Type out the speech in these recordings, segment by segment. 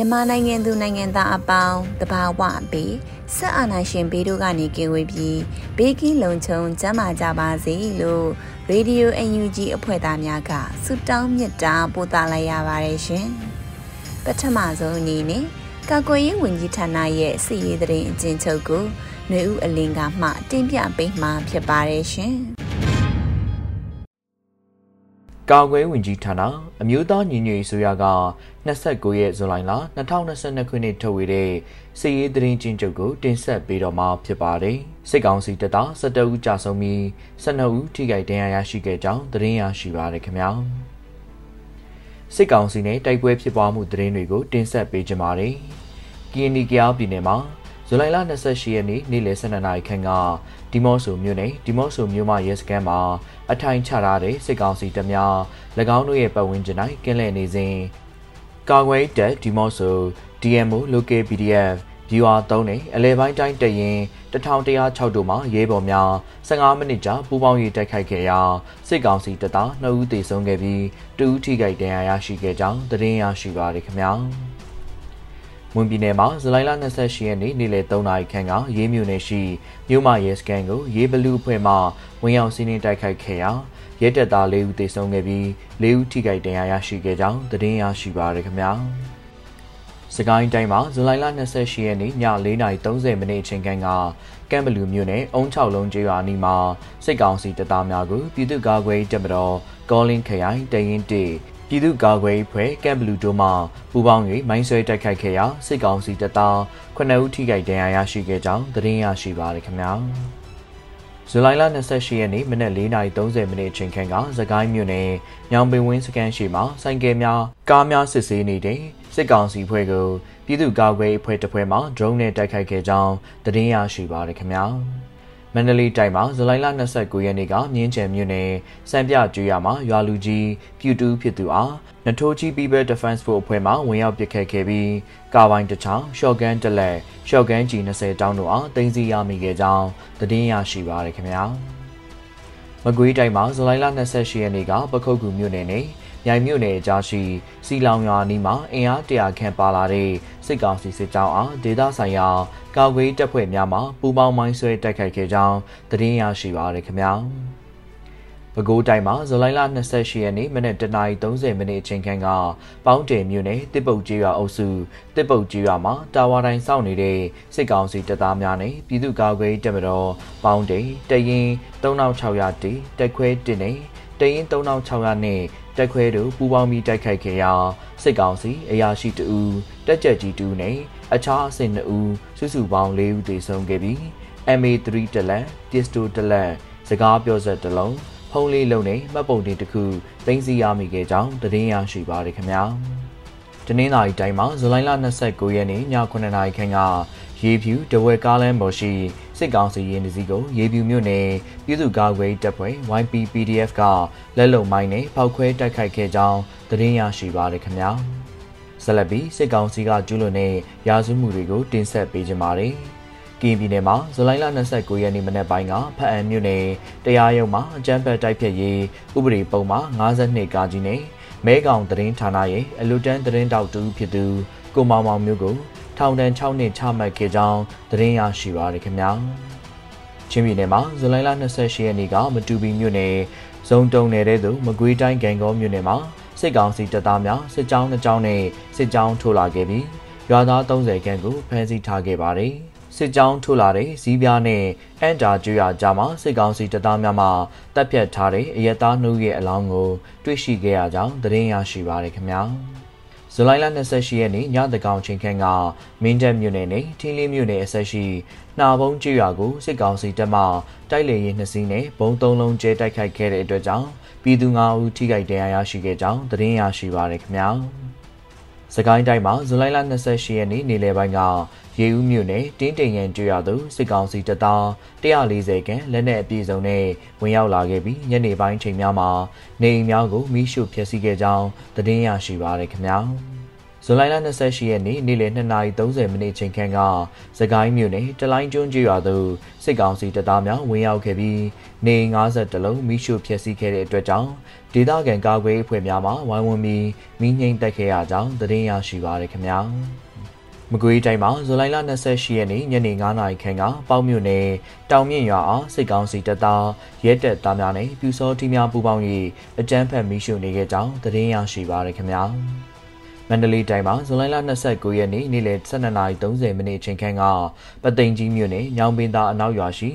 မြန်မာနိုင်ငံသူနိုင်ငံသားအပေါင်းတဘာဝပေးဆက်အာနာရှင်ဘေးတို့ကနေကင်းဝေးပြီးဘေးကင်းလုံခြုံကျန်းမာကြပါစေလို့ရေဒီယို UNG အဖွဲ့သားများကဆုတောင်းမြတ်တာပို့သလိုက်ရပါတယ်ရှင်ပထမဆုံးအနေနဲ့ကာကွယ်ရေးဝန်ကြီးဌာနရဲ့စီရေးသတင်းအကျဉ်းချုပ်ကိုຫນွေဦးအလင်းကမှတင်ပြပေးမှာဖြစ်ပါတယ်ရှင် ကာကွယ်ဝင်ကြီးဌာနအမျိုးသားညီညွတ်ရေးဆိုရက29ရက်ဇွန်လ2022ခုနှစ်ထုတ်ဝေတဲ့စစ်ရေးသတင်းချင်းချုပ်ကိုတင်ဆက်ပေးတော့မှာဖြစ်ပါတယ်။စစ်ကောင်စီတပ်သား17ဦးကြာဆုံးပြီး12ဦးထိခိုက်ဒဏ်ရာရရှိခဲ့ကြောင်းသတင်းရရှိပါရခင်ဗျာ။စစ်ကောင်စီနဲ့တိုက်ပွဲဖြစ်ပွားမှုသတင်းတွေကိုတင်ဆက်ပေးကြပါမယ်။ကီနီကယားပြည်နယ်မှာ ဇူလိုင်လ28ရက်နေ့နေ့လယ်12နာရီခန့်ကဒီမော့ဆိုမြို့နယ်ဒီမော့ဆိုမြို့မရဲစခန်းမှာအထိုင်ချထားတဲ့စစ်ကောင်စီတပ်များ၎င်းတို့ရဲ့ပတ်ဝန်းကျင်၌ကင်းလှည့်နေစဉ်ကာကွယ်တပ်ဒီမော့ဆို DMO Local PDF viewer 3နဲ့အလဲပိုင်းတိုင်းတရင်1106တို့မှရဲဘော်များ15မိနစ်ကြာပူးပေါင်းရေးတိုက်ခိုက်ခဲ့ရာစစ်ကောင်စီတပ်သား2ဦးသေဆုံးခဲ့ပြီး2ဦးထိခိုက်ဒဏ်ရာရရှိခဲ့ကြောင်းသတင်းရရှိပါရခင်ဗျာ။ မွန်ပြည်နယ်မှာဇူလိုင်လ28ရက်နေ့နေ့လယ်3နာရီခန့်ကရေးမြို့နယ်ရှိမြို့မရဲစခန်းကိုရေးဘလူးအဖွဲ့မှဝင်ရောက်စီးနင်းတိုက်ခိုက်ခဲ့ရာရဲတပ်သား၄ဦးသေဆုံးခဲ့ပြီး၄ဦးထိခိုက်ဒဏ်ရာရရှိခဲ့ကြောင်းသတင်းရရှိပါရခင်ဗျာ။စကိုင်းတိုင်းမှာဇူလိုင်လ28ရက်နေ့ည4:30မိနစ်အချိန်ခန့်ကကမ်ဘလူမြို့နယ်အုံ6လုံးကျေးရွာအနီးမှာစစ်ကောင်စီတပ်သားများကိုပြည်သူ့ကာကွယ်တပ်မတော်ကောလင်းခရိုင်တရင်တေ ပြည်သူ့ကာကွယ်ရေးဖွဲ့ကမ်ဘလူတို့မှပူးပေါင်း၍မိုင်းဆွဲတိုက်ခိုက်ခဲ့ရာစစ်ကောင်စီတပ်သား9ဦးထိခိုက်ဒဏ်ရာရရှိခဲ့ကြောင်းသတင်းရရှိပါရခင်ဗျာဇူလိုင်လ28ရက်နေ့မနက်4:30မိနစ်အချိန်ခန့်ကသကိုင်းမြို့နယ်ညောင်ပင်ဝင်းစကန်ရှိမှာစိုင်းကဲများကားများစစ်ဆေးနေတဲ့စစ်ကောင်စီဖွဲ့ကိုပြည်သူ့ကာကွယ်ရေးအဖွဲ့တစ်ဖွဲ့မှ drone နဲ့တိုက်ခိုက်ခဲ့ကြောင်းသတင်းရရှိပါရခင်ဗျာ မန္တလေးတိုင်းမှာဇူလိုင်လ29ရက်နေ့ကမြင်းချံမြို့နယ်စံပြကျွော်မှာရွာလူကြီးပြူတူးဖြစ်သူအားနထိုးကြီး People Defense Force အဖွဲ့မှဝင်ရောက်ပစ်ခတ်ခဲ့ပြီးကာပိုင်းတစ်ချောင်းရှော့ဂန်တစ်လက်ရှော့ဂန်ကြီး20တောင်းတို့အားတင်စီရမိခဲ့ကြောင်းသတင်းရရှိပါရခင်ဗျာမကွေးတိုင်းမှာဇူလိုင်လ28ရက်နေ့ကပခုတ်ကူမြို့နယ်နဲ့ မြိုင်မြို့နယ်အကြားရှိစီလောင်ရွာနီးမှာအင်အားတရာခန့်ပါလာတဲ့စစ်ကောင်စီစစ်ကြောင်းအားဒေသဆိုင်ရာကာကွယ်တပ်ဖွဲ့များမှပူးပေါင်းမိုင်းဆွဲတိုက်ခိုက်ခဲ့ကြောင်းသတင်းရရှိပါရခင်ဗျာ။ပဲခူးတိုင်းမှာဇူလိုင်လ28ရက်နေ့မနက်09:30မိနစ်အချိန်ခန့်ကပေါင်းတယ်မြို့နယ်တစ်ပုတ်ကြီးရွာအုပ်စုတစ်ပုတ်ကြီးရွာမှာတာဝါတိုင်းစောင့်နေတဲ့စစ်ကောင်စီတပ်သားများနဲ့ပြည်သူ့ကာကွယ်တပ်မတော်ပေါင်းတယ်တရင်3600တီတက်ခွဲတင်နေတရင်3600နဲ့ တက်ခွဲတို့ပူးပေါင်းပြီးတိုက်ခိုက်ခဲ့ရာစစ်ကောင်စီအရာရှိတဦးတက်ကြက်ကြီးတူနဲ့အခြားအဆင့်2ဦးစုစုပေါင်း4ဦးသေဆုံးခဲ့ပြီး MA3 တလက်ပစ္စတိုတလက်စကားပြောဆက်တစ်လုံးဖုံးလေးလုံးနဲ့မှတ်ပုံတင်တစ်ခုတင်စီရမိခဲ့ကြောင်းသတင်းရရှိပါရခင်ဗျာတနင်္လာရီတိုင်းမှာဇူလိုင်လ29ရက်နေ့ည9:00နာရီခန့်ကရေဖြူတဝဲကားလမ်းပေါ်ရှိ စစ်ကောင်စီရင်တစည်းကိုရေဖြူမြို့နယ်ပြည်သူ့ကာကွယ်တပ်ဖွဲ့ YPPDF ကလက်လုံမိုင်းနဲ့ပောက်ခွဲတိုက်ခိုက်ခဲ့ကြောင်းသတင်းရရှိပါရခင်ဗျာဆက်လက်ပြီးစစ်ကောင်စီကကျူးလွန်တဲ့ရာဇဝမှုတွေကိုတင်ဆက်ပေးကြပါမယ်ကင်းပြည်နယ်မှာဇူလိုင်လ29ရက်နေ့မနက်ပိုင်းကဖအံမြို့နယ်တရားရုံးမှာအကြမ်းဖက်တိုက်ဖျက်ရေးဥပဒေပုံမှာ52ကာကြီးနဲ့မဲကောင်သတင်းဌာနရဲ့အလူတန်းသတင်းတောက်တူဖြစ်သူကိုမောင်မောင်မျိုးကို ထောင်ဒဏ်6နှစ်ချမှတ်ခဲ့ကြောင်းသတင်းရရှိပါရခင်ဗျာချင်းပြည်နယ်မှာဇူလိုင်လ28ရက်နေ့ကမတူပီမြို့နယ်ဇုံတုံနယ်တဲ့သို့မကွေးတိုင်းကံကောမြို့နယ်မှာစစ်ကောင်စီတပ်သားများစစ်ကြောင်းနှစ်ကြောင်းနဲ့စစ်ကြောင်းထိုးလာခဲ့ပြီးရွာသား30ခန့်ကိုဖမ်းဆီးထားခဲ့ပါတယ်။စစ်ကြောင်းထိုးလာတဲ့ဇီးပြားနဲ့အန်တာကျွာကြားမှာစစ်ကောင်စီတပ်သားများမှတပ်ဖြတ်ထားတဲ့အရက်သားနှုတ်ရဲ့အလောင်းကိုတွေ့ရှိခဲ့ရကြောင်းသတင်းရရှိပါရခင်ဗျာ။ ဇူလိုင်လ28ရက်နေ့ညတကောင်ချင်းခန့်ကမင်းတပ်မြို့နယ်နဲ့ထင်းလေးမြို့နယ်အဆက်ရှိနှာဘုံကျွာကိုစစ်ကောင်စီတပ်မှတိုက်လေရင်နှစ်စီးနဲ့ဘုံသုံးလုံးကျဲတိုက်ခိုက်ခဲ့တဲ့အတွက်ကြောင့်ပြည်သူ9ဦးထိခိုက်ဒဏ်ရာရရှိခဲ့ကြောင်းသတင်းရရှိပါရခင်ဗျာ။ စကိုင်းတိုင်းမှာဇူလိုင်လ28ရက်နေ့နေ့လယ်ပိုင်းကရေဦးမြို့နယ်တင်းတိမ်ရန်ကျွာသို့စစ်ကောင်စီတပ်သား140ခန့်လက်နက်အပြည့်စုံနဲ့ဝင်ရောက်လာခဲ့ပြီးညနေပိုင်းချိန်များမှာနေအိမ်များကိုမိရှုဖျက်ဆီးခဲ့ကြောင်းသတင်းရရှိပါရခင်ဗျာ။ ဇူလိုင်လ28ရက်နေ့နေ့လယ်2:30မိနစ်ချိန်ခန့်ကစကိုင်းမြို့နယ်တလိုင်းကျွန်းကျွာသို့စစ်ကောင်စီတပ်သားများဝင်ရောက်ခဲ့ပြီးနေ50လုံးမိရှုဖျက်ဆီးခဲ့တဲ့အတွက်ကြောင့်ဒေသခံကာကွယ်အဖွဲ့များမှဝိုင်းဝန်းပြီးမိငိမ့်တက်ခဲ့ရကြောင်းသတင်းရရှိပါရခင်ဗျာ။မကွေးတိုင်းမှာဇူလိုင်လ28ရက်နေ့ညနေ9:00နာရီခန့်ကပေါ့မြို့နယ်တောင်မြင့်ရွာအားစစ်ကောင်စီတပ်သားရဲတပ်သားများနဲ့ပြူစောထီးများပူးပေါင်း၍အကြမ်းဖက်မိရှုနေခဲ့ကြောင်းသတင်းရရှိပါရခင်ဗျာ မန္တလေးတိုင်းမှာဇူလိုင်လ29ရက်နေ့နေ့လယ်12:30မိနစ်ချိန်ခန့်ကပသိမ်ကြီးမြို့နယ်ညောင်ပင်သာအနောက်ရွာရှိ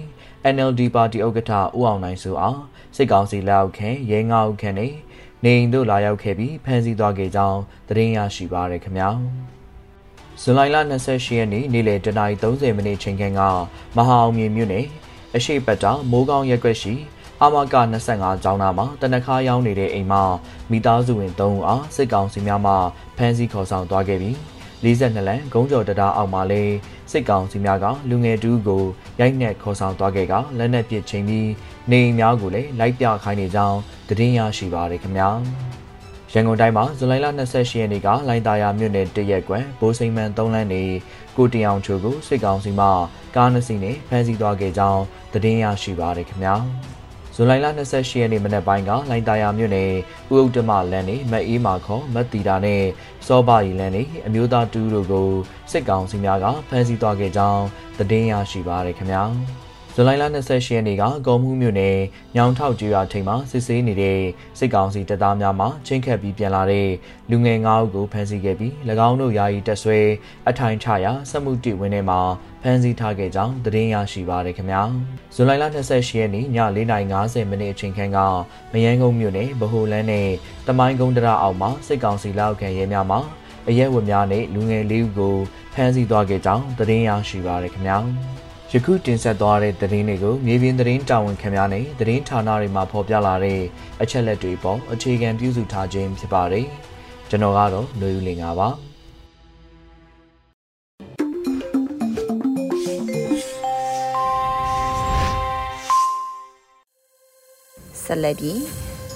NLD ပါတီဥက္ကဋ္ဌဦးအောင်နိုင်စုအားစစ်ကောင်စီလက်အောက်ခံရဲငါးဦးခန့်နဲ့နေအိမ်တို့လာရောက်ခဲ့ပြီးဖမ်းဆီးသွားခဲ့ကြောင်းသတင်းရရှိပါရခင်ဗျာဇူလိုင်လ28ရက်နေ့နေ့လယ်10:30မိနစ်ချိန်ခန့်ကမဟာအောင်မြေမြို့နယ်အရှိတ်ပတ်တာမိုးကောင်းရက်ွက်ရှိ အမက25ကျောင်းသားမှာတနခါရောက်နေတဲ့အိမ်မှာမိသားစုဝင်3ဦးအားစစ်ကောင်စီများမှဖမ်းဆီးခေါ်ဆောင်သွားခဲ့ပြီး42လမ်းဂုံးကျော်တရားအောက်မှာလဲစစ်ကောင်စီများကလူငယ်တူကိုရိုက်နှက်ခေါ်ဆောင်သွားခဲ့ကလက်နက်ပစ်ချိန်ပြီးနေအိမ်များကိုလည်းလိုက်ပြခိုင်းနေကြောင်းသတင်းရရှိပါရခင်ဗျာ။ရန်ကုန်တိုင်းမှာဇူလိုင်လ28ရက်နေ့ကလိုင်တာယာမြို့နယ်တရက်ကွယ်ဘိုးစိန်မန်၃လမ်းနေကိုတအောင်ချိုကိုစစ်ကောင်စီမှကားနှစ်စီးနဲ့ဖမ်းဆီးသွားခဲ့ကြောင်းသတင်းရရှိပါရခင်ဗျာ ဇူလိုင်လ28ရက်နေ့မနက်ပိုင်းကလိုင်တာယာမြို့နယ်ဥဥတ္တမလမ်းနေမအေးမာခေါ်မတ်တီတာနဲ့စောပါရီလမ်းနေအမျိုးသားတူတို့ကိုစစ်ကောင်စီများကဖမ်းဆီးသွားခဲ့ကြောင်းသတင်းရရှိပါရခင်ဗျာ ဇူလိုင်လ28ရက်နေ့ကကော်မှုမြို့နယ်ညောင်ထောက်ကျွာထိန်မှာစစ်ဆေးနေတဲ့စစ်ကောင်စီတပ်သားများမှချင်းခတ်ပြီးပြန်လာတဲ့လူငယ်9ဦးကိုဖမ်းဆီးခဲ့ပြီး၎င်းတို့ယာယီတပ်ဆွဲအထိုင်ချရာစက်မှုတိဝင်းထဲမှာဖမ်းဆီးထားခဲ့ကြောင်းသတင်းရရှိပါရခင်ဗျာဇူလိုင်လ28ရက်နေ့ည4:50မိနစ်အချိန်ခန့်ကမယန်းကုန်းမြို့နယ်ဗဟိုလန်းနဲ့တမိုင်းကုန်းတရအောက်မှာစစ်ကောင်စီလက်အောက်ခံရဲများမှအရက်ဝတ်များနဲ့လူငယ်လေးဦးကိုဖမ်းဆီးသွားခဲ့ကြောင်းသတင်းရရှိပါရခင်ဗျာ ယခုတင်ဆက်သွားတဲ့သတင်းတွေကိုမြေပြင်သတင်းတာဝန်ခံများနဲ့သတင်းဌာနတွေမှာဖော်ပြလာတဲ့အချက်လက်တွေပေါ်အခြေခံပြုစုထားခြင်းဖြစ်ပါတယ်။ကျွန်တော်ကတော့နှွေဦးလင်ပါပါ။ဆက်လက်ပြီး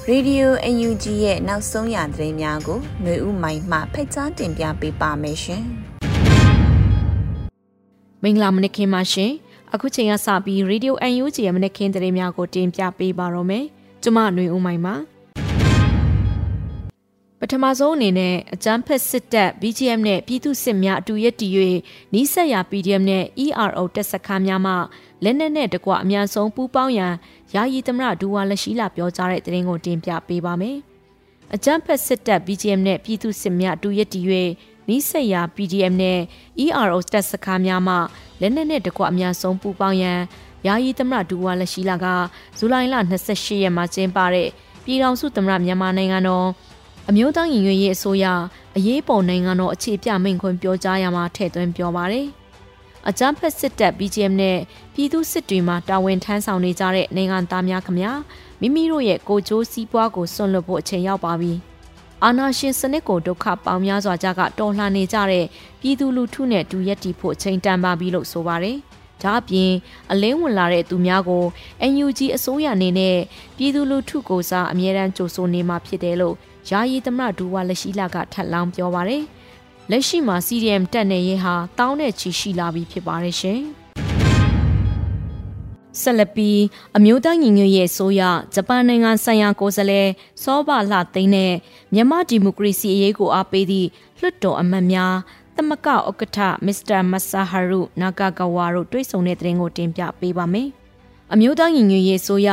Radio UNG ရဲ့နောက်ဆုံးရသတင်းများကိုຫນွေဦးမိုင်မှဖိတ်ကြားတင်ပြပေးပါမယ်ရှင်။မင်္ဂလာမနက်ခင်းပါရှင်။ အခုချိန်ကစပြီး Radio UNG ရဲ့မနက်ခင်းသတင်းများကိုတင်ပြပေးပါတော့မယ်။ကျမຫນွေဦးမိုင်ပါ။ပထမဆုံးအနေနဲ့အကြမ်းဖက်စစ်တပ် BGM နဲ့ပြည်သူစစ်များအတူရက်တည်၍နီးစပ်ရာ PDM နဲ့ ERO တပ်စခန်းများမှလက်နက်နဲ့တကွအများဆုံးပူးပေါင်းရန်ယာယီသမရဒူဝါလက်ရှိလာပြောကြားတဲ့သတင်းကိုတင်ပြပေးပါမယ်။အကြမ်းဖက်စစ်တပ် BGM နဲ့ပြည်သူစစ်များအတူရက်တည်၍နီးစပ်ရာ PDM နဲ့ ERO တပ်စခန်းများမှ လက်နက်နဲ့တကွအများဆုံးပူပေါင်းရန်ယာယီသမရဒူဝါလက်ရှိလာကဇူလိုင်လ28ရက်မှာကျင်းပတဲ့ပြည်ထောင်စုသမရမြန်မာနိုင်ငံတော်အမျိုးသားညီညွတ်ရေးအစိုးရအရေးပေါ်နိုင်ငံတော်အခြေပြမိန့်ခွန်းပြောကြားရမှာထည့်သွင်းပြောပါတယ်။အကြမ်းဖက်စစ်တပ် BGM နဲ့ပြည်သူစစ်တွေမှာတာဝန်ထမ်းဆောင်နေကြတဲ့နိုင်ငံသားများခမများမိမိတို့ရဲ့ကိုကြိုးစည်းပွားကိုစွန့်လွတ်ဖို့အချိန်ရောက်ပါပြီ။ အာနာရှင်စနစ်ကိုဒုက္ခပေါင်းများစွာကြကတော်လှန်နေကြတဲ့ပြည်သူလူထုနဲ့တူရက်တီဖို့ချိန်တန်ပါပြီလို့ဆိုပါတယ်။ဒါအပြင်အလင်းဝင်လာတဲ့သူများကို NUG အစိုးရအနေနဲ့ပြည်သူလူထုကိုစားအမြဲတမ်းကြိုဆိုနေမှာဖြစ်တယ်လို့ယာယီသမရဒူဝါလက်ရှိလာကထပ်လောင်းပြောပါတယ်။လက်ရှိမှာ CDM တက်နေရင်ဟာတောင်းတဲ့ချီရှိလာပြီဖြစ်ပါတယ်ရှင်။ ဆက်လက်ပြီးအမျိုးသားညီညွတ်ရေးအစိုးရဂျပန်နိုင်ငံဆိုင်ရာကိုယ်စားလှယ်စောဘလှသိန်းနဲ့မြန်မာဒီမိုကရေစီအရေးကိုအားပေးသည့်လွှတ်တော်အမတ်များသမကဥက္ကဋ္ဌမစ္စတာမဆာဟာရုနာဂါဂဝါတို့တွေ့ဆုံတဲ့တဲ့ရင်ကိုတင်ပြပေးပါမယ်အမျိုးသားညီညွတ်ရေးဆိုရ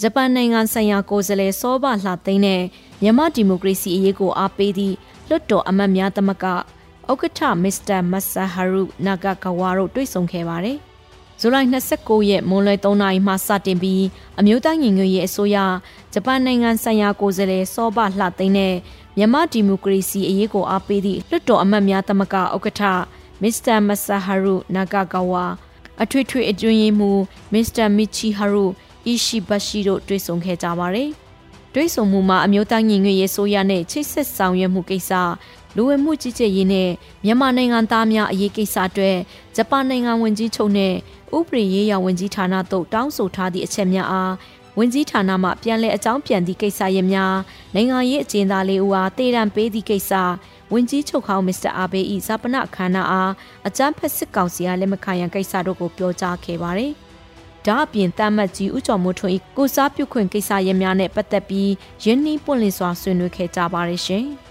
ဂျပန်နိုင်ငံဆိုင်ရာကိုယ်စားလှယ်စောဘလှသိန်းနဲ့မြန်မာဒီမိုကရေစီအရေးကိုအားပေးသည့်လွတ်တော်အမတ်များသမဂဥက္ကဋ္ဌမစ္စတာမဆာဟာရုနာဂကဝါတို့တွေ့ဆုံခဲ့ပါတယ်။ ဇူလိုင်29ရက်မွန်းလွဲ3နာရီမှစတင်ပြီးအမျိုးသားညီညွတ်ရေးအစိုးရဂျပန်နိုင်ငံဆိုင်ရာကိုယ်စားလှယ်စောဘလှသိန်းနဲ့မြန်မာဒီမိုကရေစီအရေးကိုအားပေးသည့်လွတ်တော်အမတ်များသမဂဥက္ကဋ္ဌမစ္စတာမဆာဟာရုနာဂကဝါအထွေထွေအတွင်းရေးမှူးမစ္စတာမီချီဟာရုအီရှိဘရှိတို့တွေ့ဆုံခဲ့ကြပါတယ်။တွေ့ဆုံမှုမှာအမျိုးသားညီညွတ်ရေးဆိုရနဲ့ချိတ်ဆက်ဆောင်ရွက်မှုကိစ္စ လူဝင်မှုကြီးကြပ်ရေးနဲ့မြန်မာနိုင်ငံသားများအရေးကိစ္စအတွက်ဂျပန်နိုင်ငံဝန်ကြီးချုပ်နဲ့ဥပဒေရေးရာဝန်ကြီးဌာနတို့တောင်းဆိုထားသည့်အချက်များအားဝန်ကြီးဌာနမှပြန်လည်အကြောင်းပြန်သည့်ကိစ္စရပ်များနိုင်ငံရေးအကျဉ်းသားလေးဦးအားတည်တံပေးသည့်ကိစ္စဝန်ကြီးချုပ်ဟောင်းမစ္စတာအာဘေး၏ဇာပနအခမ်းအနားအားအကြမ်းဖက်စစ်ကောင်စီအားလက်မခံရန်ကိစ္စတို့ကိုပြောကြားခဲ့ပါတယ်။ဒါအပြင်တမတ်ကြီးဦးကျော်မိုးထွန်း၏ကိုစားပြုခွင့်ကိစ္စရပ်များနဲ့ပတ်သက်ပြီးရင်းနှီးပွင့်လင်းစွာဆွေးနွေးခဲ့ကြပါတယ်ရှင်။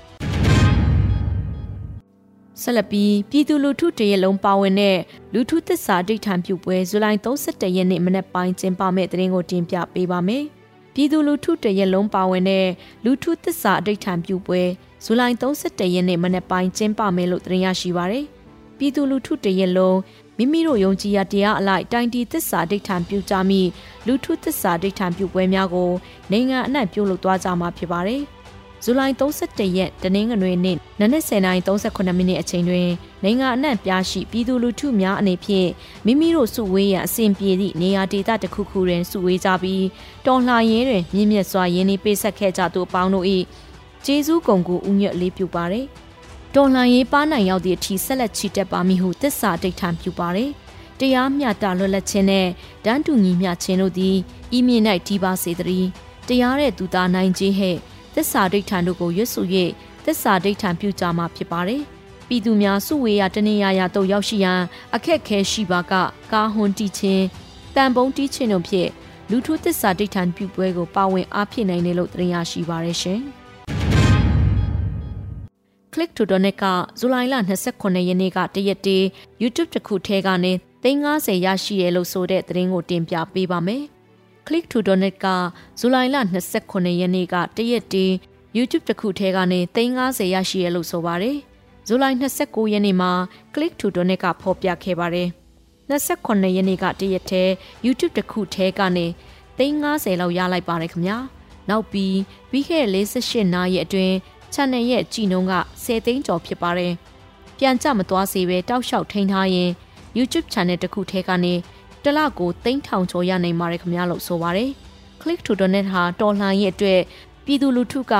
ဆက်လက်ပြီးပြည်သူလူထုတရလုံးပါဝင်တဲ့လူထုသစ္စာဒိဋ္ဌံပြုပွဲဇူလိုင်31ရက်နေ့မနက်ပိုင်းကျင်းပမဲ့တဲ့ရင်ကိုတင်ပြပေးပါမယ်။ပြည်သူလူထုတရလုံးပါဝင်တဲ့လူထုသစ္စာဒိဋ္ဌံပြုပွဲဇူလိုင်31ရက်နေ့မနက်ပိုင်းကျင်းပမယ်လို့သတင်းရရှိပါရယ်။ပြည်သူလူထုတရက်လုံးမိမိတို့ယုံကြည်ရတရားအလိုက်တိုင်တီသစ္စာဒိဋ္ဌံပြုကြမိလူထုသစ္စာဒိဋ္ဌံပြုပွဲများကိုနိုင်ငံအနှံ့ပြုလုပ်သွားကြမှာဖြစ်ပါတယ်။ ဇူလိုင်31ရက်တနင်္ဂနွေနေ့နနက်10:38မိနစ်အချိန်တွင်နိုင်ငံအနှံ့ပြားရှိပြည်သူလူထုများအနေဖြင့်မိမိတို့စုဝေးရန်အစဉ်ပြေသည့်နေရာဒေသတစ်ခုခုတွင်စုဝေးကြပြီးတော်လှန်ရေးတွင်မြင့်မြတ်စွာရင်းနှီးပေးဆက်ခဲ့ကြသူအပေါင်းတို့၏ကျေးဇူးကုန်ကိုဥညွတ်လေးပြုပါရယ်တော်လှန်ရေးပါနိုင်ရောက်သည့်အထိဆက်လက်ချီတက်ပါမည်ဟုသစ္စာဒိဋ္ဌံပြုပါရယ်တရားမျှတလွတ်လပ်ခြင်းနဲ့တန်းတူညီမျှခြင်းတို့သည်ဤမြင့်၌ဒီပါစေတည်းတရားတဲ့သူသားနိုင်ခြင်းဟဲ့ သစ္စာဒိဋ္ဌံတို့ကိုရွတ်ဆို၍သစ္စာဒိဋ္ဌံပြုကြမှာဖြစ်ပါတယ်။ပြည်သူများစုဝေးရတနေရရာတို့ရောက်ရှိရန်အခက်ခဲရှိပါကကာဟွန်တီချင်းတန်ပုံးတီးချင်းတို့ဖြင့်လူထုသစ္စာဒိဋ္ဌံပြုပွဲကိုပါဝင်အားဖြစ်နိုင်တယ်လို့သိရရှိပါရရှင်။ Click to Donate ကဇူလိုင်လ29ရက်နေ့ကတရက်တည်း YouTube တစ်ခုထဲကနေ350ရရှိရလို့ဆိုတဲ့သတင်းကိုတင်ပြပေးပါမယ်။ Click to Donate ကဇူလိုင်လ29ရက်နေ့ကတရက်တည်း YouTube တစ်ခုထဲကနေ350ရရှိရလို့ဆိုပါတယ်။ဇူလိုင်29ရက်နေ့မှာ Click to Donate ကဖော်ပြခဲ့ပါတယ်။29ရက်နေ့ကတရက်တည်း YouTube တစ်ခုထဲကနေ350လောက်ရလိုက်ပါတယ်ခင်ဗျာ။နောက်ပြီးပြီးခဲ့တဲ့48နာရီအတွင်း channel ရဲ့ကြည်နှုန်းက10သိန်းကျော်ဖြစ်ပါတယ်။ပြန်ကြမသွားစေပဲတောက်လျှောက်ထိန်းထားရင် YouTube channel တစ်ခုထဲကနေ တလကိုသိန်းထောင်ကျော်ရနိုင်ပါတယ်ခင်ဗျာလို့ဆိုပါတယ်။ Click to Donate ဟာတော်လှန်ရေးအတွက်ပြည်သူလူထုက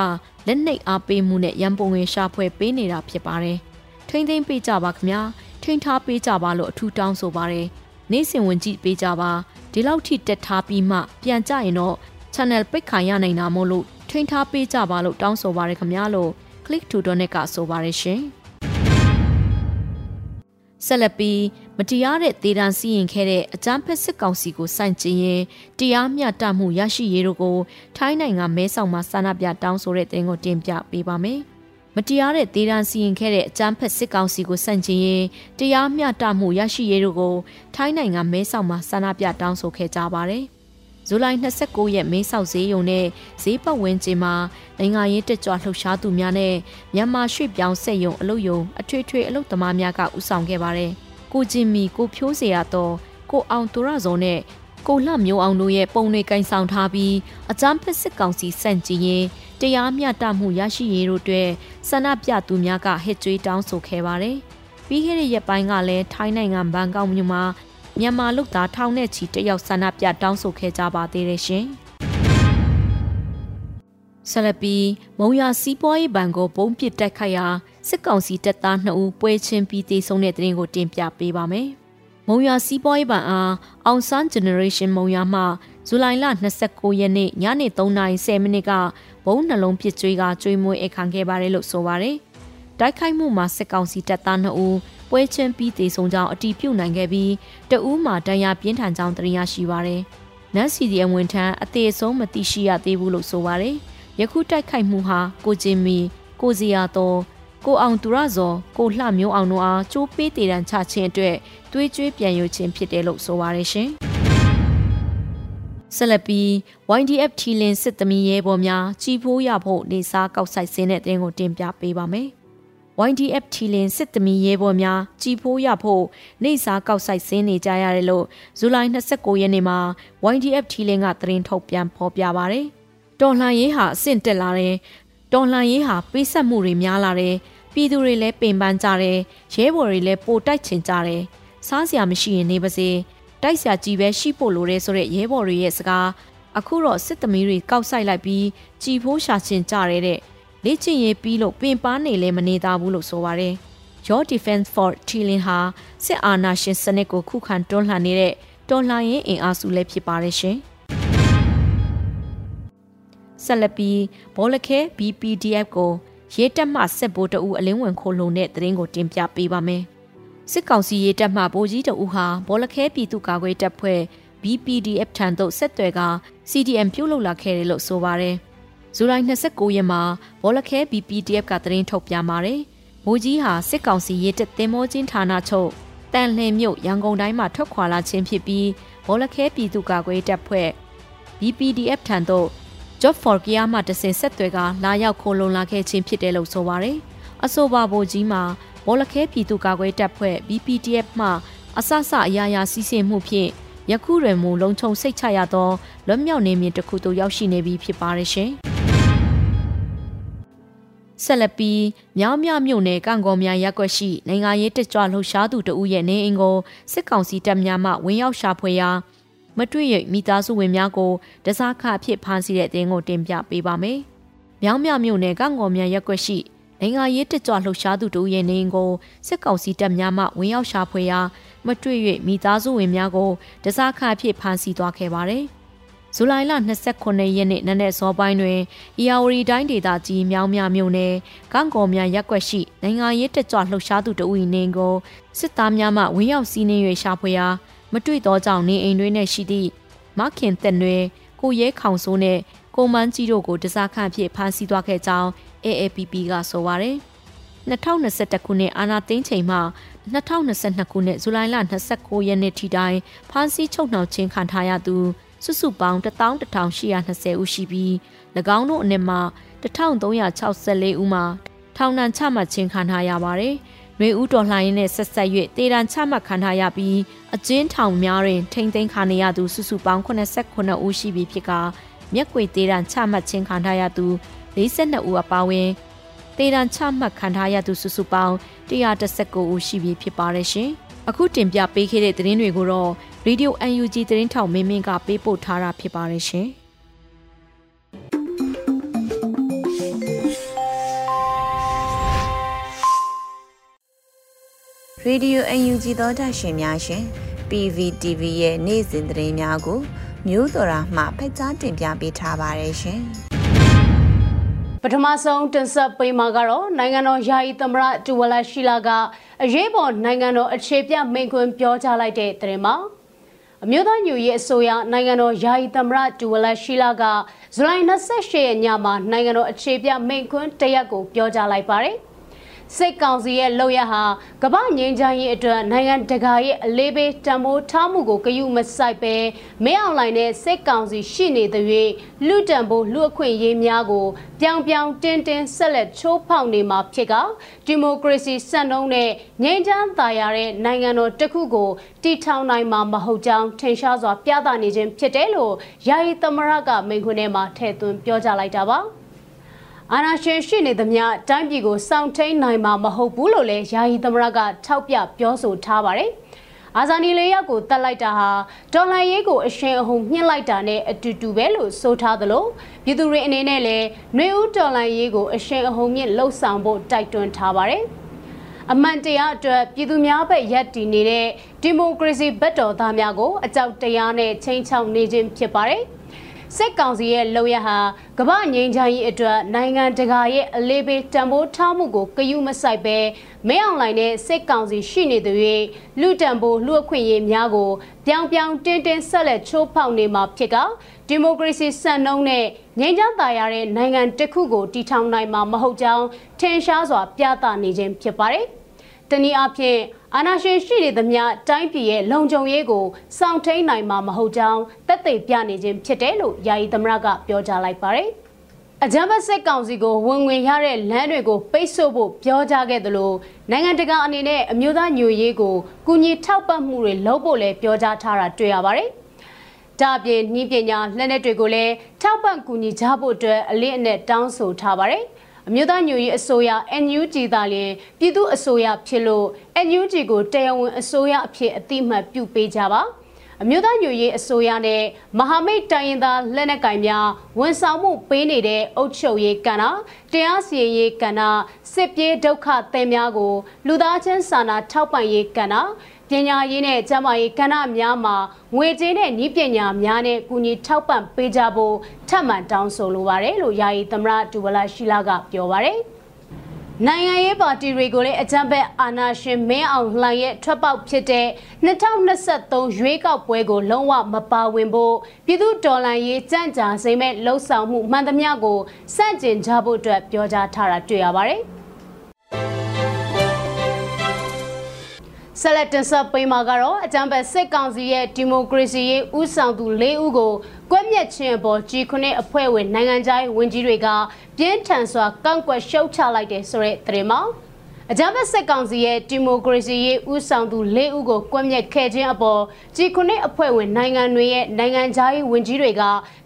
လက်နှိပ်အားပေးမှုနဲ့ရန်ပုံငွေရှာဖွေပေးနေတာဖြစ်ပါတယ်။ထိမ့်သိမ့်ပေးကြပါခင်ဗျာ။ထိမ့်ထားပေးကြပါလို့အထူးတောင်းဆိုပါတယ်။နေ့စဉ်ဝင်ကြည့်ပေးကြပါဒီလောက်ထိတက်ထားပြီးမှပြန်ကြရင်တော့ channel ပိတ်ခံရနိုင်တာမို့လို့ထိန်းထားပေးကြပါလို့တောင်းဆိုပါရခင်ဗျာလို့ click to donate ကဆိုပါရရှင်။ ဆက်လက်ပြီးမတရားတဲ့ဒေသန်စီရင်ခဲ့တဲ့အကြမ်းဖက်စစ်ကောင်စီကိုစိုက်ကျင်ရင်တရားမျှတမှုရရှိရေးတို့ကိုထိုင်းနိုင်ငံမဲဆောက်မှာစာနာပြတောင်းဆိုတဲ့တင်ကိုတင်ပြပေးပါမယ်။မတရားတဲ့ဒေသန်စီရင်ခဲ့တဲ့အကြမ်းဖက်စစ်ကောင်စီကိုစိုက်ကျင်ရင်တရားမျှတမှုရရှိရေးတို့ကိုထိုင်းနိုင်ငံမဲဆောက်မှာစာနာပြတောင်းဆိုခဲ့ကြပါတယ် ဇူလိုင်29ရက်မေးဆောက်ဈေးရုံနဲ့ဈေးပတ်ဝန်းကျင်မှာနိုင်ငံရေးတက်ကြွလှုပ်ရှားသူများနဲ့မြန်မာရွှေ့ပြောင်းဆက်ယုံအလုပ်ယုံအထွေထွေအလုပ်သမားများကဥဆောင်ခဲ့ပါတယ်။ကိုဂျင်မီကိုဖြိုးစရာတော့ကိုအောင်သူရဇော်နဲ့ကိုလှမျိုးအောင်တို့ရဲ့ပုံတွေကင်ဆောင်ထားပြီးအကြမ်းဖက်စစ်ကောင်စီစန့်ကျင်ရင်တရားမျှတမှုရရှိရေးတို့အတွက်ဆန္ဒပြသူများကဟစ်ကြွေးတောင်းဆိုခဲ့ပါတယ်။ပြီးခဲ့တဲ့ရက်ပိုင်းကလည်းထိုင်းနိုင်ငံဘန်ကောက်မြို့မှာ မြန်မာလူသားထောင်နဲ့ချီတက်ရောက်ဆန္ဒပြတောင်းဆိုခဲ့ကြပါသေးတယ်ရှင်။ဆလပီမုံရစီးပွားရေးဘဏ်ကိုဘုံပစ်တိုက်ခိုက်ရာစစ်ကောင်စီတပ်သား2ဦးပွဲချင်းပြီးတေဆုံးတဲ့တဲ့ရင်ကိုတင်ပြပေးပါမယ်။မုံရစီးပွားရေးဘဏ်အားအောင်ဆန်း generation မုံရမှဇူလိုင်လ29ရက်နေ့ညနေ3:10မိနစ်ကဘုံနှလုံးပစ်ကျွေးကကျွေးမွေးအခမ်းခဲ့ပါတယ်လို့ဆိုပါတယ်။တိုက်ခိုက်မှုမှာစစ်ကောင်စီတပ်သား2ဦး ပွဲချင်းပြီးတေဆုံးကြောင်းအတီးပြုတ်နိုင်ခဲ့ပြီးတဦးမှာဒဏ်ရာပြင်းထန်ကြောင်းသိရရှိပါရယ်။နတ်စီဒီအဝန်ထမ်းအသေးဆုံးမသိရှိရသေးဘူးလို့ဆိုပါရယ်။ယခုတိုက်ခိုက်မှုဟာကိုဂျင်မီကိုစီယာတော်ကိုအောင်သူရဇော်ကိုလှမျိုးအောင်တို့အားကြိုးပေးတည်တံချခြင်းအတွက်တွေးကြွေးပြန်ယူခြင်းဖြစ်တယ်လို့ဆိုပါရရှင်။ဆက်လက်ပြီး YDF ထီလင်စစ်သမီးရဲဘော်များကြီးဖိုးရဖို့နေစားကောက်ဆိုင်စင်းတဲ့တင်းကိုတင်ပြပေးပါမယ်။ YDF ထီလင်စစ်သမီးရဲဘော်များကြီးဖိုးရဖို့နေစားကောက်ဆိုင်စင်းနေကြရတယ်လို့ဇူလိုင်29ရက်နေ့မှာ YDF ထီလင်ကသတင်းထုတ်ပြန်ဖော်ပြပါရယ်။တော်လှန်ရေးဟာအဆင့်တက်လာတယ်။တော်လှန်ရေးဟာပေးဆက်မှုတွေများလာတယ်။ပြည်သူတွေလည်းပင်ပန်းကြတယ်။ရဲဘော်တွေလည်းပိုတိုက်ချင်ကြတယ်။စားစရာမရှိရင်နေပါစေ။တိုက်ဆရာကြီးပဲရှိဖို့လိုတယ်ဆိုတဲ့ရဲဘော်တွေရဲ့စကားအခုတော့စစ်သမီးတွေကောက်ဆိုင်လိုက်ပြီးကြည်ဖိုးရှာချင်ကြရတဲ့ လေ့ကျင့်ရေးပြီးလို့ပင်ပန်းနေလဲမနေသားဘူးလို့ဆိုပါတယ်။ Your Defense for Chilin ဟာစစ်အာဏာရှင်စနစ်ကိုခုခံတွန်းလှန်နေတဲ့တော်လှန်ရေးအင်အားစုလည်းဖြစ်ပါတယ်ရှင်။ဆက်လက်ပြီးဘောလခဲ BPDF ကိုရဲတပ်မှစစ်ဗိုလ်တအူအလင်းဝင်ခိုးလုံတဲ့သတင်းကိုတင်ပြပေးပါမယ်။စစ်ကောင်စီရေးတပ်မှဗိုလ်ကြီးတအူဟာဘောလခဲပြည်သူ့ကာကွယ်တပ်ဖွဲ့ BPDF ထံသို့ဆက်သွယ်က CDM ပြုတ်လုလာခဲ့တယ်လို့ဆိုပါတယ်။ ဇူလိုင်29ရက်မှာဘောလခဲ BPDF ကသတင်းထုတ်ပြန်ပါတယ်။ဗိုလ်ကြီးဟာစစ်ကောင်စီရေးတပ်တင်မောချင်းဌာနချုပ်တန်လှန်မြို့ရန်ကုန်တိုင်းမှာထွက်ခွာလာခြင်းဖြစ်ပြီးဘောလခဲပြည်သူ့ကာကွယ်တပ်ဖွဲ့ BPDF ထံသို့ Job for Gear မှတဆင်ဆက်သွယ်ကလာရောက်ခိုးလုံလာခဲ့ခြင်းဖြစ်တယ်လို့ဆိုပါတယ်။အဆိုပါဗိုလ်ကြီးမှာဘောလခဲပြည်သူ့ကာကွယ်တပ်ဖွဲ့ BPDF မှအစစအရာရာစီးဆင်းမှုဖြင့်ယခုတွင်မူလုံခြုံစိတ်ချရသောလွတ်မြောက်နေမြင့်တစ်ခုသို့ရောက်ရှိနေပြီဖြစ်ပါရဲ့ရှင်။ ဆက်လက်ပြီးမြောင်းမြမြို့နယ်ကံကောများရက်ွက်ရှိနိုင်ငံရေးတကြွလှုပ်ရှားသူတဦးရဲ့နေအိမ်ကိုစစ်ကောင်စီတပ်များမှဝင်ရောက်ရှာဖွေရာမတွေ့ရမိသားစုဝင်များကိုတစားခအဖြစ်ဖမ်းဆီးတဲ့အတင်းကိုတင်ပြပေးပါမယ်။မြောင်းမြမြို့နယ်ကံကောများရက်ွက်ရှိနိုင်ငံရေးတကြွလှုပ်ရှားသူတို့ရဲ့နေအိမ်ကိုစစ်ကောင်စီတပ်များမှဝင်ရောက်ရှာဖွေရာမတွေ့၍မိသားစုဝင်များကိုတစားခအဖြစ်ဖမ်းဆီးသွားခဲ့ပါတယ်။ ဇူလိုင်လ29ရက်နေ့နနက်စောပိုင်းတွင်အီယာဝရီတိုင်းဒေသကြီးမြောင်းမြမြို့နယ်ကန့်ကော်များရက်ွက်ရှိနိုင်ငံရေးတကြွလှုပ်ရှားသူတို့၏နေအိမ်ကိုစစ်သားများမှဝင်ရောက်စီးနှင်း၍ရှာဖွေရာမတွေ့သောကြောင့်နေအိမ်တွင်ရှိသည့်မခင်တက်နွယ်ကိုရဲခေါင်စိုးနှင့်ကိုမန်းကြီးတို့ကိုတစားခန့်ဖြစ်ဖမ်းဆီးသွားခဲ့ကြောင်း AAPP ကဆိုပါရယ်2021ခုနှစ်အာနာသိန်းချိန်မှ2022ခုနှစ်ဇူလိုင်လ29ရက်နေ့ထိတိုင်ဖမ်းဆီးချုပ်နှောင်ခြင်းခံထားရသူ စုစုပေါင်း11820ဦးရှိပြီး၎င်းတို့အနက်မှ1364ဦးမှာထောင်ဒဏ်ချမှတ်ခြင်းခံထားရပါတယ်။နှွေဦးတော်လှန်ရေးနဲ့ဆက်ဆက်၍တေတံချမှတ်ခံထားရပြီးအကျဉ်းထောင်များတွင်ထိမ့်သိမ်းခံရသူစုစုပေါင်း89ဦးရှိပြီဖြစ်ကမျက်ကွေတေတံချမှတ်ခြင်းခံထားရသူ42ဦးအပါအဝင်တေတံချမှတ်ခံထားရသူစုစုပေါင်း119ဦးရှိပြီဖြစ်ပါတယ်ရှင်။အခုတင်ပြပေးခဲ့တဲ့သတင်းတွေကိုတော့ Radio UNG သတင်းထောက်မင်းမင်းကပေးပို့ထားတာဖြစ်ပါတယ်ရှင်။ရေဒီယိုအန်ယူဂျီသောတာရှင်များရှင် PVTV ရဲ့နေ့စဉ်သတင်းများကို မျိုးတော်ရာမှဖက်ကြားတင်ပြပေးထားပါတယ်ရှင်။ပထမဆုံးတင်ဆက်ပေးမှာကတော့နိုင်ငံတော်ယာယီသမရတူဝလာရှိလာကအရေးပေါ်နိုင်ငံတော်အခြေပြမိန့်ခွန်းပြောကြားလိုက်တဲ့တဲ့မှာ အမျိုးသားညူရေးအစိုးရနိုင်ငံတော်ယာယီသမရတူဝလာရှိလာကဇူလိုင်28ရက်ညမှာနိုင်ငံတော်အခြေပြမိန့်ခွန်းတရက်ကိုပြောကြားလိုက်ပါတယ်။ စိတ်ကောင်စီရဲ့လုပ်ရဟာကမ္ဘာငြိမ်းချမ်းရေးအတွက်နိုင်ငံတကာရဲ့အလေးပေးတံမိုးထားမှုကိုဂရုမစိုက်ပဲမင်းအောင်လှိုင်နဲ့စိတ်ကောင်စီရှိနေတဲ့၍လူတံပိုးလူအခွင့်ရေးများကိုပြောင်ပြောင်တင်းတင်းဆက်လက်ချိုးဖောက်နေမှာဖြစ်ကဒီမိုကရေစီစံနှုန်းနဲ့ငြိမ်းချမ်းသာယာတဲ့နိုင်ငံတော်တစ်ခုကိုတည်ထောင်နိုင်မှာမဟုတ်ကြောင်းထင်ရှားစွာပြသနေခြင်းဖြစ်တယ်လို့ယာယီသမရကမိန့်ခွန်းထဲမှာထည့်သွင်းပြောကြားလိုက်တာပါ။ အာဏာရှင်ရှိနေသမျှတိုင်းပြည်ကိုစောင့်ထိန်နိုင်မှာမဟုတ်ဘူးလို့လည်းယာယီသမရကထောက်ပြပြောဆိုထားပါတယ်။အာဇာနည်လေးယောက်ကိုတတ်လိုက်တာဟာဒေါ်လာရေးကိုအရှင်အဟုန်မြင့်လိုက်တာနဲ့အတူတူပဲလို့ဆိုထားသလိုပြည်သူတွေအနေနဲ့လည်းနှွေဦးဒေါ်လာရေးကိုအရှင်အဟုန်မြင့်လှုပ်ဆောင်ဖို့တိုက်တွန်းထားပါတယ်။အမှန်တရားအတွက်ပြည်သူများဘက်ရပ်တည်နေတဲ့ဒီမိုကရေစီဘက်တော်သားများကိုအကြောက်တရားနဲ့ချိန်ချောက်နေခြင်းဖြစ်ပါတယ်။ စစ်ကောင်စီရဲ့လုပ်ရဟာကမ္ဘာငြိမ်းချမ်းရေးအတွက်နိုင်ငံတကာရဲ့အလေးပေးတံပိုးထားမှုကိုကယူမဆိုင်ပဲမင်းအောင်လှိုင်နဲ့စစ်ကောင်စီရှိနေသူ၍လူတံပိုးလူအခွင့်အရေးများကိုပြောင်ပြောင်တင်းတင်းဆက်လက်ချိုးဖောက်နေမှာဖြစ်ကဒီမိုကရေစီစံနှုန်းနဲ့ငြိမ်းချမ်းသာယာတဲ့နိုင်ငံတစ်ခုကိုတည်ထောင်နိုင်မှာမဟုတ်ကြောင်းထင်ရှားစွာပြသနေခြင်းဖြစ်ပါတယ်။ဒ တနည်းအားဖြင့်အာဏာရှင်ရှိနေသမျှတိုင်းပြည်ရဲ့လုံခြုံရေးကိုစောင့်ထိန်နိုင်မှာမဟုတ်ကြောင်းတက်သိပြနေခြင်းဖြစ်တယ်လို့ယာယီသမရကပြောကြားလိုက်ပါတယ်။အကြမ်းဖက်စစ်ကောင်စီကိုဝင်ဝင်ရတဲ့လမ်းတွေကိုပိတ်ဆို့ဖို့ပြောကြားခဲ့သလိုနိုင်ငံတကာအနေနဲ့အမျိုးသားညွေရေးကိုကူညီထောက်ပံ့မှုတွေလုပ်ဖို့လည်းပြောကြားထားတာတွေ့ရပါတယ်။ဒါအပြင်နှီးပညာလက်နက်တွေကိုလည်းထောက်ပံ့ကူညီကြဖို့အတွက်အလေးအနက်တောင်းဆိုထားပါတယ်။ အမျိုးသားညွေရေးအစိုးရ NUG သာလျှင်ပြည်သူအစိုးရဖြစ်လို့ NUG ကိုတရားဝင်အစိုးရအဖြစ်အတိအမှတ်ပြုပေးကြပါအမျိုးသားညွရေးအစိုးရနဲ့မဟာမိတ်တိုင်းရင်းသားလက်နက်ကိုင်များဝန်ဆောင်မှုပေးနေတဲ့အုပ်ချုပ်ရေးကဏ္ဍတရားစီရင်ရေးကဏ္ဍစစ်ပြေးဒုက္ခသည်များကို လူသားချင်းစာနာထောက်ပံ့ရေးကဏ္ဍ ပညာရေးနဲ့ကျန်းမာရေးကဏ္ဍများမှာငွေကြေးနဲ့ဤပညာများနဲ့ကူညီထောက်ပံ့ပေးကြဖို့ထပ်မံတောင်းဆိုလိုပါတယ်လို့ယာယီသမရဒူဝလာရှိလာကပြောပါတယ်နိုင်ငံရေးပါတီတွေကိုလည်းအကြံဖက်အာဏာရှင်မင်းအောင်လှိုင်ရဲ့ထွက်ပေါက်ဖြစ်တဲ့2023ရွေးကောက်ပွဲကိုလုံးဝမပါဝင်ဖို့ပြည်သူတော်လှန်ရေးကြံ့ကြာစိမ့်မဲ့လှုပ်ဆောင်မှုမှန်သမျှကိုစန့်ကျင်ကြဖို့အတွက်ပြောကြားထားတာတွေ့ရပါတယ်။ ဆက်လက်တင်ဆက်ပေးမှာကတော့အကြံဖက်စစ်ကောင်စီရဲ့ဒီမိုကရေစီရေးဥဆောင်သူ၄ဦးကိုကွက်မြက်ချင်းအပေါ် G9 အဖွဲ့ဝင်နိုင်ငံခြားရေးဝန်ကြီးတွေကပြင်းထန်စွာကန့်ကွက်ရှုတ်ချလိုက်တယ်ဆိုတဲ့သတင်းမှာအကြမ်းဖက်စစ်ကောင်စီရဲ့ဒီမိုကရေစီရေးဥဆောင်သူ၄ဦးကိုကွက်မြက်ခဲ့ခြင်းအပေါ် G9 အဖွဲ့ဝင်နိုင်ငံတွေရဲ့နိုင်ငံခြားရေးဝန်ကြီးတွေက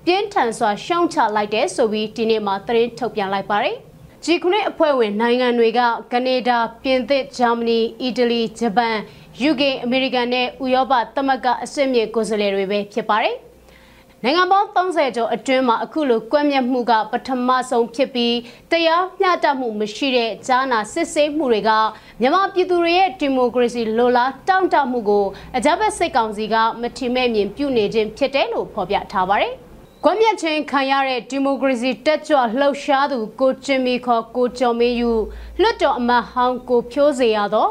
ပြင်းထန်စွာရှုံချလိုက်တယ်ဆိုပြီးဒီနေ့မှသတင်းထုတ်ပြန်လိုက်ပါတယ်။ G9 အဖွဲ့ဝင်နိုင်ငံတွေကကနေဒါ၊ပြင်သစ်၊ဂျာမနီ၊အီတလီ၊ဂျပန်၊ UK ၊အမေရိကန်နဲ့ဥရောပသမဂ္ဂအစစ်မြေကိုယ်စားလှယ်တွေပဲဖြစ်ပါတယ်။နိုင်ငံပေါင်း30ကျော်အတွင်းမှာအခုလိုကွက်မြက်မှုကပထမဆုံးဖြစ်ပြီးတရားမျှတမှုမရှိတဲ့ကြားနာစစ်ဆေးမှုတွေကမြန်မာပြည်သူတွေရဲ့ဒီမိုကရေစီလိုလားတောင့်တမှုကိုအကြမ်းဖက်စစ်ကောင်စီကမထီမဲ့မြင်ပြုနေခြင်းဖြစ်တယ်လို့ဖော်ပြထားပါတယ်။ ကွန်မြက်ချင်းခံရတဲ့ဒီမိုကရေစီတက်ကြွလှုပ်ရှားသူကိုကျင်မီခေါ်ကိုကျော်မင်းယူလွတ်တော်အမတ်ဟောင်းကိုဖြိုးစေရသော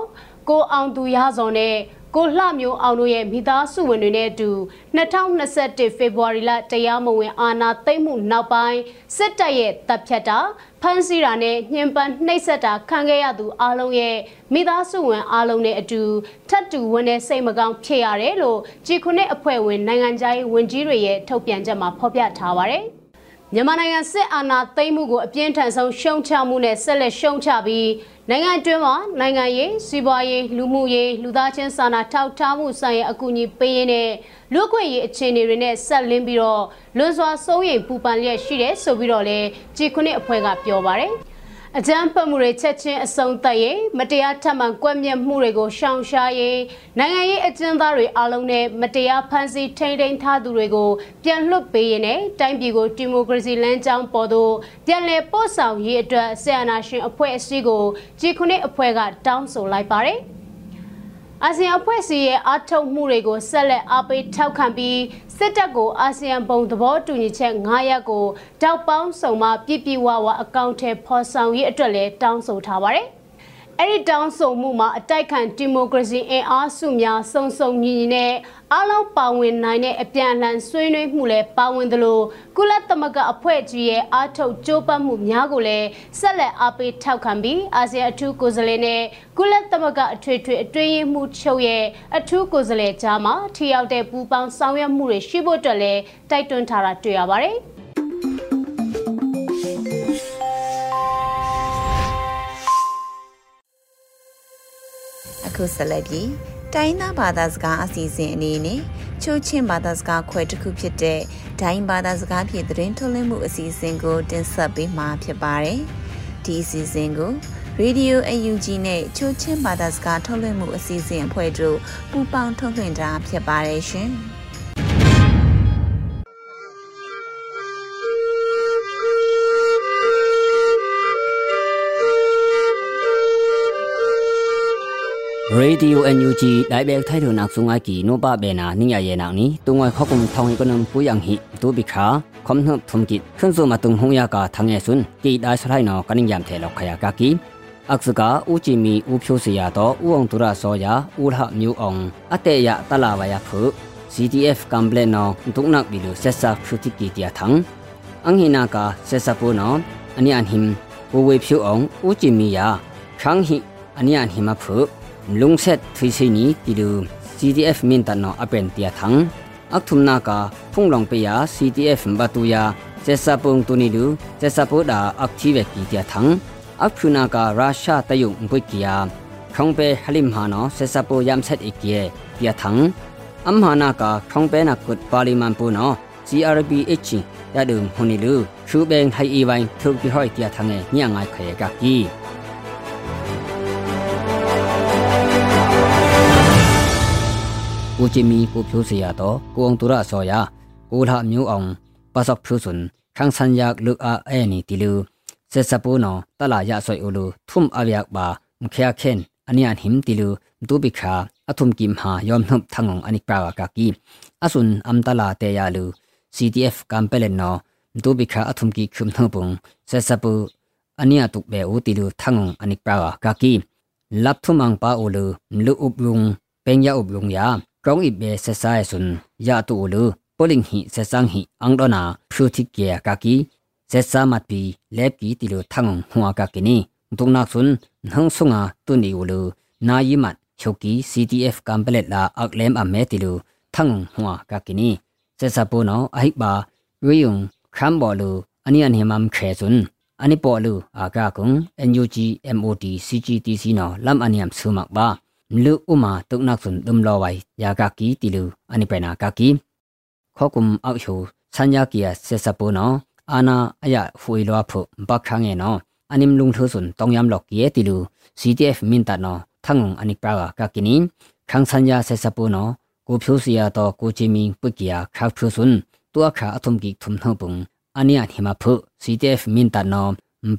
ကိုအောင်သူရစော်နဲ့ ကိုလှမျိုးအောင်တို့ရဲ့မိသားစုဝင်တွေနဲ့အတူ2021ဖေဖော်ဝါရီလတရားမဝင်အာဏာသိမ်းမှုနောက်ပိုင်းစစ်တပ်ရဲ့တပ်ဖြတ်တာဖမ်းဆီးတာနဲ့ညှဉ်းပန်းနှိပ်စက်တာခံခဲ့ရသူအလုံးရဲ့မိသားစုဝင်အလုံးနဲ့အတူထပ်တူဝင်တဲ့စိတ်မကောင်းဖြစ်ရတယ်လို့ကြည်ခုနှစ်အဖွဲ့ဝင်နိုင်ငံခြားရေးဝန်ကြီးတွေရဲ့ထုတ်ပြန်ချက်မှာဖော်ပြထားပါတယ် မြန်မာနိုင်ငံစစ်အာဏာသိမ်းမှုကိုအပြင်းထန်ဆုံးရှုံချမှုနဲ့ဆက်လက်ရှုံချပြီးနိုင်ငံတွင်းမှာနိုင်ငံရေးစီးပွားရေးလူမှုရေးလူသားချင်းစာနာထောက်ထားမှုဆိုင်ရာအကူအညီပေးရင်းနဲ့လူ့ခွင့်ရေးအခြေအနေတွေနဲ့ဆက်လင်းပြီးတော့လွန်စွာစိုးရိမ်ပူပန်လျက်ရှိတယ်ဆိုပြီးတော့လေကြည်ခုနှစ်အဖွဲ့ကပြောပါတယ်။ အကြမ်းဖက်မှုတွေချက်ချင်းအဆုံးသတ်ရေးမတရားထပ်မံကွက်မြက်မှုတွေကိုရှောင်ရှားရေးနိုင်ငံရေးအကျဉ်းသားတွေအလုံးနဲ့မတရားဖမ်းဆီးထိန်းသိမ်းထားသူတွေကိုပြန်လွှတ်ပေးရေးနဲ့တိုင်းပြည်ကိုဒီမိုကရေစီလမ်းကြောင်းပေါ်သို့ပြန်လည်ပို့ဆောင်ရေးအတွက်ဆီယနာရှင်အဖွဲ့အစည်းကို G9 အဖွဲ့ကတောင်းဆိုလိုက်ပါတယ်။ အာဆီယံအဖွဲ့အစည်းရဲ့အားထုတ်မှုတွေကိုဆက်လက်အားပေးထောက်ခံပြီးစစ်တပ်ကိုအာဆီယံဘုံသဘောတူညီချက်9ရပ်ကိုတောက်ပေါင်းစုံမှပြည့်ပြည့်ဝဝအကောင့်ထဲဖော်ဆောင်ရေးအတွက်လည်းတောင်းဆိုထားပါတယ် အဲ့ဒီတောင်းဆိုမှုမှာအတိုက်ခံဒီမိုကရေစီအင်အားစုများစုံစုံညီညီနဲ့အားလုံးပါဝင်နိုင်တဲ့အပြန်အလှန်ဆွေးနွေးမှုလည်းပါဝင်သလိုကုလသမဂ္ဂအဖွဲ့ကြီးရဲ့အားထုတ်ကြိုးပမ်းမှုများကိုလည်းဆက်လက်အားပေးထောက်ခံပြီးအာဆီယံအထူးကိုယ်စားလှယ်နဲ့ကုလသမဂ္ဂအထွေထွေအတွင်းရေးမှူးချုပ်ရဲ့အထူးကိုယ်စားလှယ်ကြားမှာထိရောက်တဲ့ပူးပေါင်းဆောင်ရွက်မှုတွေရှိဖို့အတွက်လည်းတိုက်တွန်းထားတာတွေ့ရပါတယ်။ အခုဆက်လက်ပြီးတိုင်းသားဘာသာစကားအစီအစဉ်အနေနဲ့ချိုးချင်းဘာသာစကားခွဲတစ်ခုဖြစ်တဲ့ဒိုင်းဘာသာစကားဖြင့်သတင်းထုတ်လွှင့်မှုအစီအစဉ်ကိုတင်ဆက်ပေးမှာဖြစ်ပါတယ်။ဒီအစီအစဉ်ကို Radio UNG နဲ့ချိုးချင်းဘာသာစကားထုတ်လွှင့်မှုအစီအစဉ်အဖွဲ့တို့ပူးပေါင်းထုတ်လွှင့်တာဖြစ်ပါတယ်ရှင်။ Radio NUG ได้เบกไทยถุนักสุงไอกีโนบะเบนานิยาเยนักนี้ตุงไอขอกุมทองอีกนำปุยังหิตูบิขาคมนุบทุมกิจขึ้นสู่มาตุงหงยากาทางเยซุนกีได้สไลนอกันิยามเทลอกขยากากีอักษกาอูจิมีอูพิวเสียตออูองตุระโซยาอูหะมิวองอเตยะตลาวายาพุ CDF กัมเบลนอตุกนักบิลูเซซาพุติกีเตียทังอังหินากาเซซาปูนออันนี้อันหิมอูเวพิวองอูจิมียาช่างหิ อันนี้อันหิมาฝึ ลุงเซตทวีซีนี้ติดู CDF มินตันนออเป็นเตียทังอักทุมนากาพุ่งลงไปยา CDF บาตุยาเจสาปุงตุนิดูเจสาปุดาอักทีเวกีเตียทังอักพุนาการาชาตยุงปุกิยาคงเปฮลิมฮานอเจสาปุยามเซตอีกเกียเตียทังอัมฮานากาคงเปนักกุดปาลิมันปูนอ CRBH ยาดึงฮุนิลูชูเบงไทอีไวทุกที่ห้อยเตียทังเงเนี่ยงไงเขยกากี ကိုချီမီကိုဖြိုးစရာတော့ကိုအောင်သူရအစောရကိုလာမျိုးအောင်ပစောက်ဖြိုးစွန်ခန်းဆန်ရက်လုအာအဲနီတီလူဆက်စပူနောတလာရဆွေအိုလူထုမ်အလျက်ပါမခရခဲန်အနိယန်ဟင်တီလူဒူပိခါအထုမ်ကိမဟာယောမ်နှုပ်ထငုံအနိပရာကကီအဆွန်အမ်တလာတေယာလူ CTF ကမ်ပလန်နောဒူပိခါအထုမ်ကိခုမ်နှုပ်ပုံဆက်စပူအနိယတုဘေဦးတီလူထငုံအနိပရာကကီလပ်ထုမန်ပါအိုလူမလူဥပလုံပင်ယဥပလုံယာ rong i be se sai sun ya tu lu poling hi se sang hi ang do na phu thi ke ka ki se sa mat pi le pi ti lu thang huwa ka ki ni dung nak sun nang sunga tu ni u lu na yi mat choki ctf complet la ak lem a me ti lu thang huwa ka ki ni se sa po no ai ba ri yung kham bo lu ani an hi mam khe sun ani po lu aga kung ngug mod cgtc no lam aniam sumak ba นยามสุมักบาလူဥမာတုံနောက်စွန်ဒုံလောဝိုင်ယာကကီတီလူအနိပနာကကီခေါကုမ်အောက်ဟူဆန်ယာကီယာဆက်စပိုနောအာနာအယဖွေလောဖုဘခန်းငေနောအနိမလုံထုစွန်တောင်ယမ်လော့ကီယတီလူ CTF မင်တနောထငုံအနိပရာကကီနီခန်းဆန်ယာဆက်စပိုနောကိုဖြိုးစီယာတော့ကိုချီမီပုကီယာခါဖုစွန်တွာခါအထုံကီထုံနှုံပုံအနိယဟိမဖု CTF မင်တနော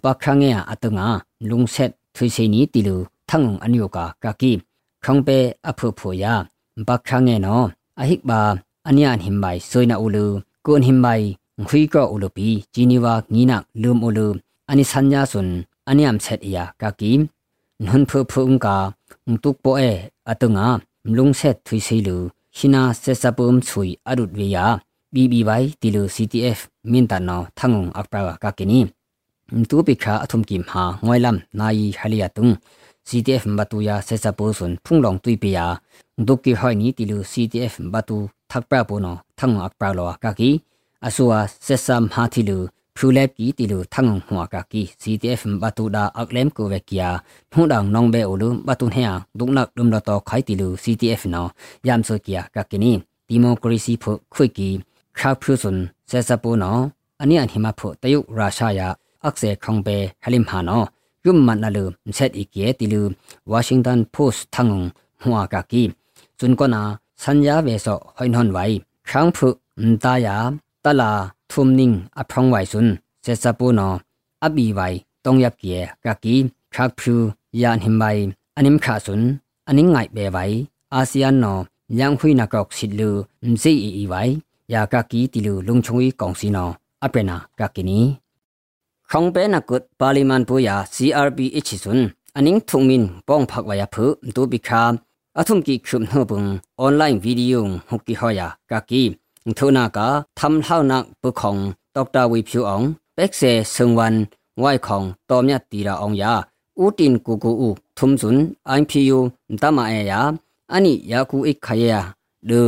ဘခန်းငေအတငါလုံဆက်ထွေစီနီတီလူထငုံအနိယောကာကကီခงเปอพุพุยาบัก ခေါင်ပေအဖူဖူယာဘခငဲနောအဟိဘာအနိယန်ဟင်ဘိုင်ဆွိနာဥလူကွန်ဟင်ဘိုင်ခွီကောဥလူပီဂျီနီဝါငီနလုမ်ဥလူအနိဆန်ညာဆွန်အနိယမ်ဆက်ယာကာကီနှွန်ဖူဖုံကာတုကပိုအေအတုငါလုံဆက်ထွိစီလူရှီနာဆက်စပုံဆွိအရုဒဝေယာ BBY တီလူ CTF မင်တနောထငုံအပရာကာကီနီတူပိခါအထုံကိမဟာငွိုင်လမ်နာယီဟလီယာတုံ CTF batuya sesa posun phunglong tuipiya dukki hoini tilu CTF batu thakpra pono thang akpra lo ka ki asua sesam hathilu phulep ki tilu thang hwa ka ki CTF batu da aklem ko vekia phundang nongbe ulu batu hya duknak dum lo to khai tilu CTF no yam so kia ka kini democracy phu khoi ki kha phusun sesa pono ani an hima phu tayuk rasha ya akse khongbe halim ha no yum man alu set ikie tilu washington post thangung hua ka ki chun ko na sanja ve so hoin hon wai khang phu ta ya tala thum ning a phong wai sun se sa pu no abi wai tong yap kie ka ki khak phu yan him wai anim kha sun aning ngai be wai asean no yang khui na kok sit lu msi i i wai ya ka ki tilu lung chung i kong si no apena ka ki ni rong pe na kut parliament pu ya CRPH sun aning thungmin pong phak wa ya phu du bi kha athum ki khum no bung online video hukki hoya ka ki thuna ka tham hau nak pu khong dr wi phu ong pek se sung wan wai khong tom nya ti ra ong ya u tin ku ku u thum sun IPU da ma e ya ani ya ku ik khaya lu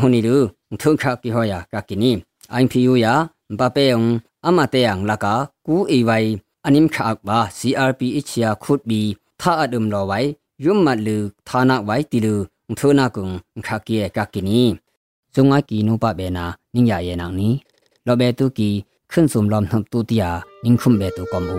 huni lu thun kha ki hoya ka kini IPU ya မပပေယံအမတေယံလကာကူအီဝိုင်အနိမ်ခါအက်ဘာ CRPH ယာခုတ်ဘီသာအဒုံလောဝိုင်ယုံမလူဌာနဝိုင်တီလူထုနာကုံခါကီယကကီနီဇုံငါကီနုပဘေနာနင်းရယေနောင်နီလောဘေတုကီခွန်းစုံလောမ်နှပ်တူတီယာနင်းခုမ်ဘေတုကောမူ